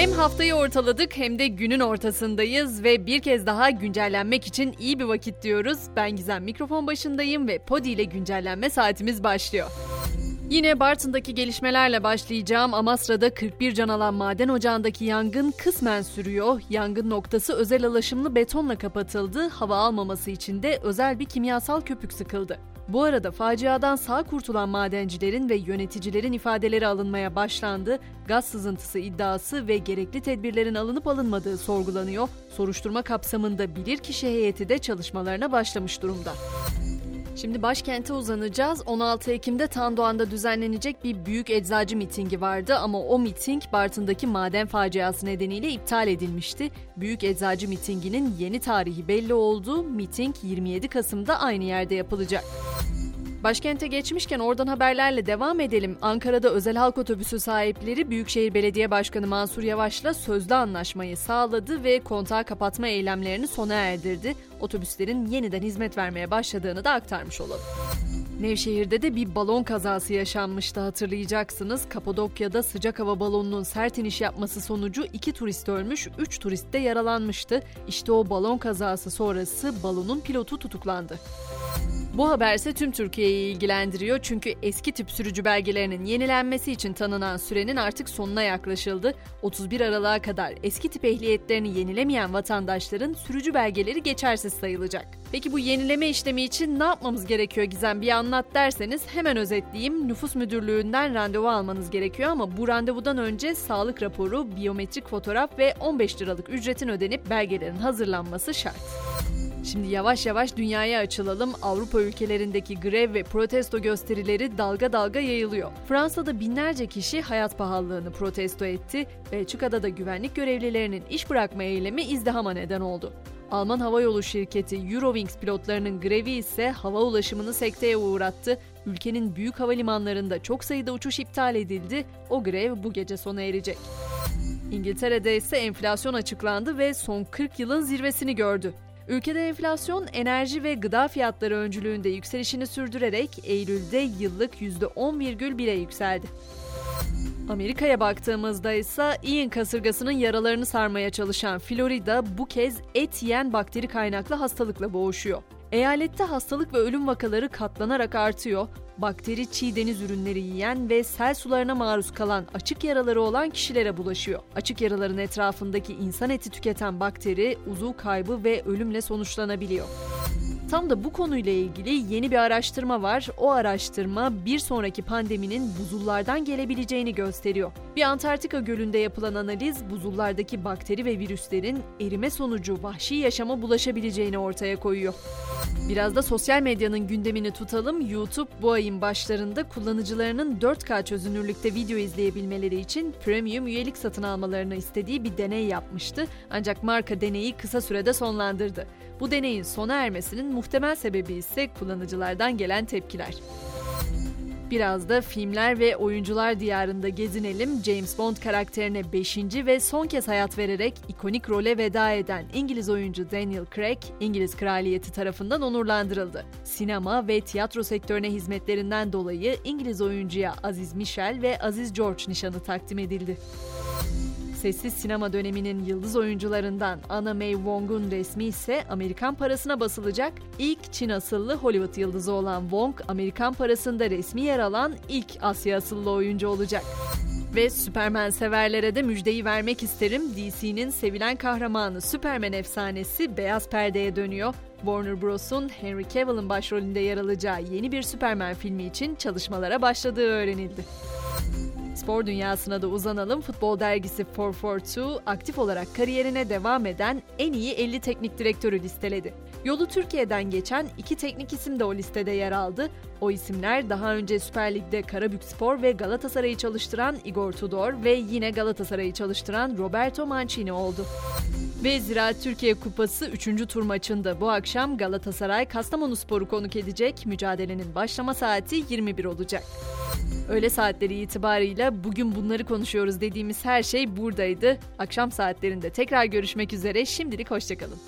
Hem haftayı ortaladık hem de günün ortasındayız ve bir kez daha güncellenmek için iyi bir vakit diyoruz. Ben Gizem mikrofon başındayım ve Podi ile güncellenme saatimiz başlıyor. Yine Bartın'daki gelişmelerle başlayacağım. Amasra'da 41 can alan maden ocağındaki yangın kısmen sürüyor. Yangın noktası özel alaşımlı betonla kapatıldı. Hava almaması için de özel bir kimyasal köpük sıkıldı. Bu arada faciadan sağ kurtulan madencilerin ve yöneticilerin ifadeleri alınmaya başlandı. Gaz sızıntısı iddiası ve gerekli tedbirlerin alınıp alınmadığı sorgulanıyor. Soruşturma kapsamında bilirkişi heyeti de çalışmalarına başlamış durumda. Şimdi başkente uzanacağız. 16 Ekim'de Tandoğan'da düzenlenecek bir büyük eczacı mitingi vardı ama o miting Bartın'daki maden faciası nedeniyle iptal edilmişti. Büyük eczacı mitinginin yeni tarihi belli oldu. Miting 27 Kasım'da aynı yerde yapılacak. Başkente geçmişken oradan haberlerle devam edelim. Ankara'da özel halk otobüsü sahipleri Büyükşehir Belediye Başkanı Mansur Yavaş'la sözlü anlaşmayı sağladı ve kontağı kapatma eylemlerini sona erdirdi. Otobüslerin yeniden hizmet vermeye başladığını da aktarmış olalım. Nevşehir'de de bir balon kazası yaşanmıştı hatırlayacaksınız. Kapadokya'da sıcak hava balonunun sert iniş yapması sonucu iki turist ölmüş, üç turist de yaralanmıştı. İşte o balon kazası sonrası balonun pilotu tutuklandı. Bu haber ise tüm Türkiye'yi ilgilendiriyor çünkü eski tip sürücü belgelerinin yenilenmesi için tanınan sürenin artık sonuna yaklaşıldı. 31 Aralık'a kadar eski tip ehliyetlerini yenilemeyen vatandaşların sürücü belgeleri geçersiz sayılacak. Peki bu yenileme işlemi için ne yapmamız gerekiyor Gizem bir anlat derseniz hemen özetleyeyim. Nüfus müdürlüğünden randevu almanız gerekiyor ama bu randevudan önce sağlık raporu, biyometrik fotoğraf ve 15 liralık ücretin ödenip belgelerin hazırlanması şart. Şimdi yavaş yavaş dünyaya açılalım. Avrupa ülkelerindeki grev ve protesto gösterileri dalga dalga yayılıyor. Fransa'da binlerce kişi hayat pahalılığını protesto etti. Belçika'da da güvenlik görevlilerinin iş bırakma eylemi izdihama neden oldu. Alman havayolu şirketi Eurowings pilotlarının grevi ise hava ulaşımını sekteye uğrattı. Ülkenin büyük havalimanlarında çok sayıda uçuş iptal edildi. O grev bu gece sona erecek. İngiltere'de ise enflasyon açıklandı ve son 40 yılın zirvesini gördü. Ülkede enflasyon enerji ve gıda fiyatları öncülüğünde yükselişini sürdürerek Eylül'de yıllık %10,1'e yükseldi. Amerika'ya baktığımızda ise Ian kasırgasının yaralarını sarmaya çalışan Florida bu kez et yiyen bakteri kaynaklı hastalıkla boğuşuyor. Eyalette hastalık ve ölüm vakaları katlanarak artıyor. Bakteri çiğ deniz ürünleri yiyen ve sel sularına maruz kalan açık yaraları olan kişilere bulaşıyor. Açık yaraların etrafındaki insan eti tüketen bakteri uzuv kaybı ve ölümle sonuçlanabiliyor. Tam da bu konuyla ilgili yeni bir araştırma var. O araştırma bir sonraki pandeminin buzullardan gelebileceğini gösteriyor. Bir Antarktika gölünde yapılan analiz buzullardaki bakteri ve virüslerin erime sonucu vahşi yaşama bulaşabileceğini ortaya koyuyor. Biraz da sosyal medyanın gündemini tutalım. YouTube bu ayın başlarında kullanıcılarının 4K çözünürlükte video izleyebilmeleri için premium üyelik satın almalarını istediği bir deney yapmıştı. Ancak marka deneyi kısa sürede sonlandırdı. Bu deneyin sona ermesinin muhtemel sebebi ise kullanıcılardan gelen tepkiler. Biraz da filmler ve oyuncular diyarında gezinelim. James Bond karakterine 5. ve son kez hayat vererek ikonik role veda eden İngiliz oyuncu Daniel Craig, İngiliz kraliyeti tarafından onurlandırıldı. Sinema ve tiyatro sektörüne hizmetlerinden dolayı İngiliz oyuncuya Aziz Michel ve Aziz George nişanı takdim edildi. Sessiz sinema döneminin yıldız oyuncularından Anna May Wong'un resmi ise Amerikan parasına basılacak ilk Çin asıllı Hollywood yıldızı olan Wong, Amerikan parasında resmi yer alan ilk Asya asıllı oyuncu olacak. Ve Superman severlere de müjdeyi vermek isterim. DC'nin sevilen kahramanı Superman efsanesi beyaz perdeye dönüyor. Warner Bros'un Henry Cavill'ın başrolünde yer alacağı yeni bir Superman filmi için çalışmalara başladığı öğrenildi. Spor dünyasına da uzanalım. Futbol dergisi 442 aktif olarak kariyerine devam eden en iyi 50 teknik direktörü listeledi. Yolu Türkiye'den geçen iki teknik isim de o listede yer aldı. O isimler daha önce Süper Lig'de Karabükspor ve Galatasaray'ı çalıştıran Igor Tudor ve yine Galatasaray'ı çalıştıran Roberto Mancini oldu. Ve Ziraat Türkiye Kupası 3. tur maçında bu akşam Galatasaray Kastamonu Sporu konuk edecek. Mücadelenin başlama saati 21 olacak. Öğle saatleri itibarıyla bugün bunları konuşuyoruz dediğimiz her şey buradaydı. Akşam saatlerinde tekrar görüşmek üzere. Şimdilik hoşçakalın.